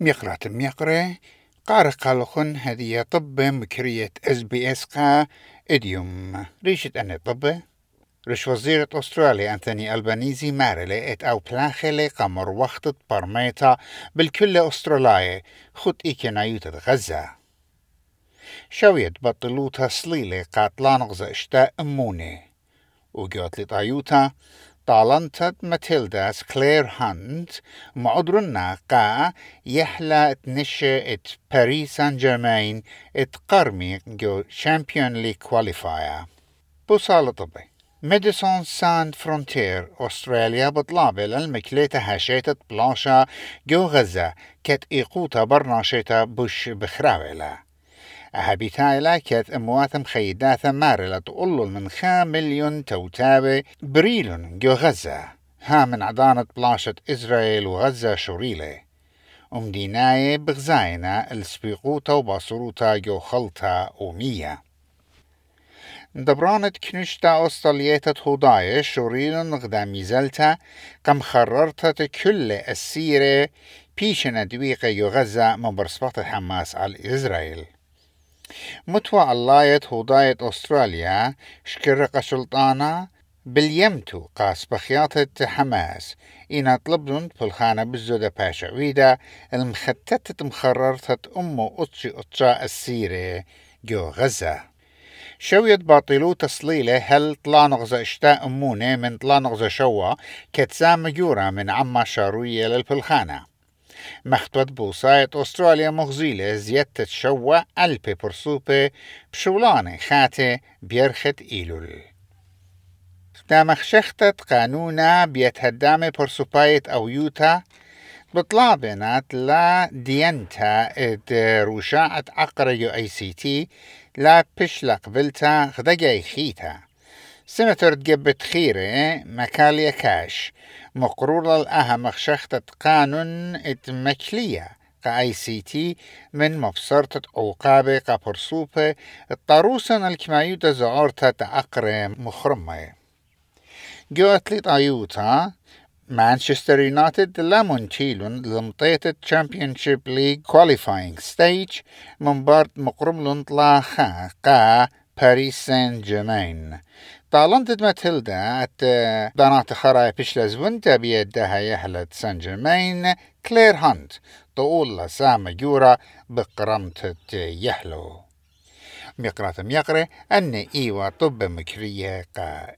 ميقرة ميقرة. قارق لخن هذه طب مكرية إس بي إس قا إديوم. ريشة أنا طب. رش وزيرة أستراليا أنثوني ألبانيزي مارلي إت أو بلاخلي قمر وقت برميتا بالكل أستراليا خد إيكي غزة. شوية بطلوتا سليلي قاتلان غزة إشتا أموني. وقوت لطايوتا طالنتت ماتيلداس كلير هانت معدرنا قا يحلا تنشى ات باريس سان جيرمان ات قرمي جو شامبيون لي كواليفايا بوصالة طبي ميديسون سان فرونتير أستراليا بطلابة للمكليتة هاشيتة بلاشا جو غزة كت إيقوتا برناشيتا بوش بخراويلا هابيتايلا كت أمواتم خيداثا مارلة تقول من خا مليون توتابة بريلون جو غزة. ها من عضانة بلاشة إسرائيل وغزة شوريلة. أم ديناية بغزاينا السبيقوتا وباصروتا جو خلطة ومية دبرانت كنشتا أستاليتا هوداية شوريلون غدا ميزلتا كم خررت كل السيرة بيشنا دويقة يو غزة من برسبات حماس على إسرائيل. متوى اللايت هودايت أستراليا شكرق سلطانا باليمتو قاس بخياطة حماس إنا طلبدن بالخانة بالزودة باشا ويدا المختتة مخررتة أمو أطشي أطشا السيرة جو غزة. شوية باطلو تسليلة هل طلا نغزة اشتاء أمونة من طلا نغزة شوا كتسام جورا من عما شاروية للبلخانة. بوسايت أستراليا مغزيلة زيادة شوا ألبي برسوبة بشولانة خاتة بيرخت إيلول دامخ شختت قانونا بيتهدام برسوبايت أو يوتا بطلابنات لا دينتا اد روشاعة عقر يو اي سي تي لا بشلق بلتا غدقاي خيتا سنتر تجبت خيرة مكاليا كاش. مقرورة الأهم خشختة قانون إتمكلية. آي سي تي من مبصرة عقابة كبرسوبة الطاروسن الكمايوتا زعورتا تأقرة مخرمة. جو أتليت أيوتا مانشستر يونايتد لا تشيلون لمطيت تشامبيونشيب ليج كواليفاينج ستيج من بارد مقرم طلا خا قا باريس سان جيرمان طالنت ماتيلدا ات دانات خراي بيشلز وانتا بيدها يهلت سان جيرمان كلير هانت طول سام جورا بقرمت يهلو ميقرات ميقرة أن إيوا طب مكرية قا